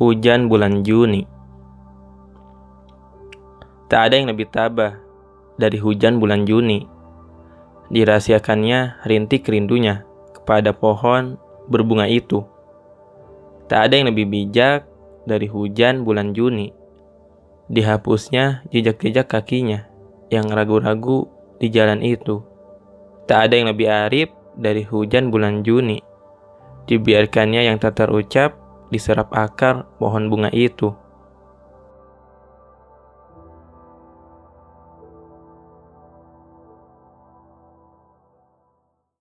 Hujan bulan Juni Tak ada yang lebih tabah dari hujan bulan Juni. Dirahasiakannya rintik rindunya kepada pohon berbunga itu. Tak ada yang lebih bijak dari hujan bulan Juni. Dihapusnya jejak-jejak kakinya yang ragu-ragu di jalan itu. Tak ada yang lebih arif dari hujan bulan Juni. Dibiarkannya yang tak terucap diserap akar pohon bunga itu.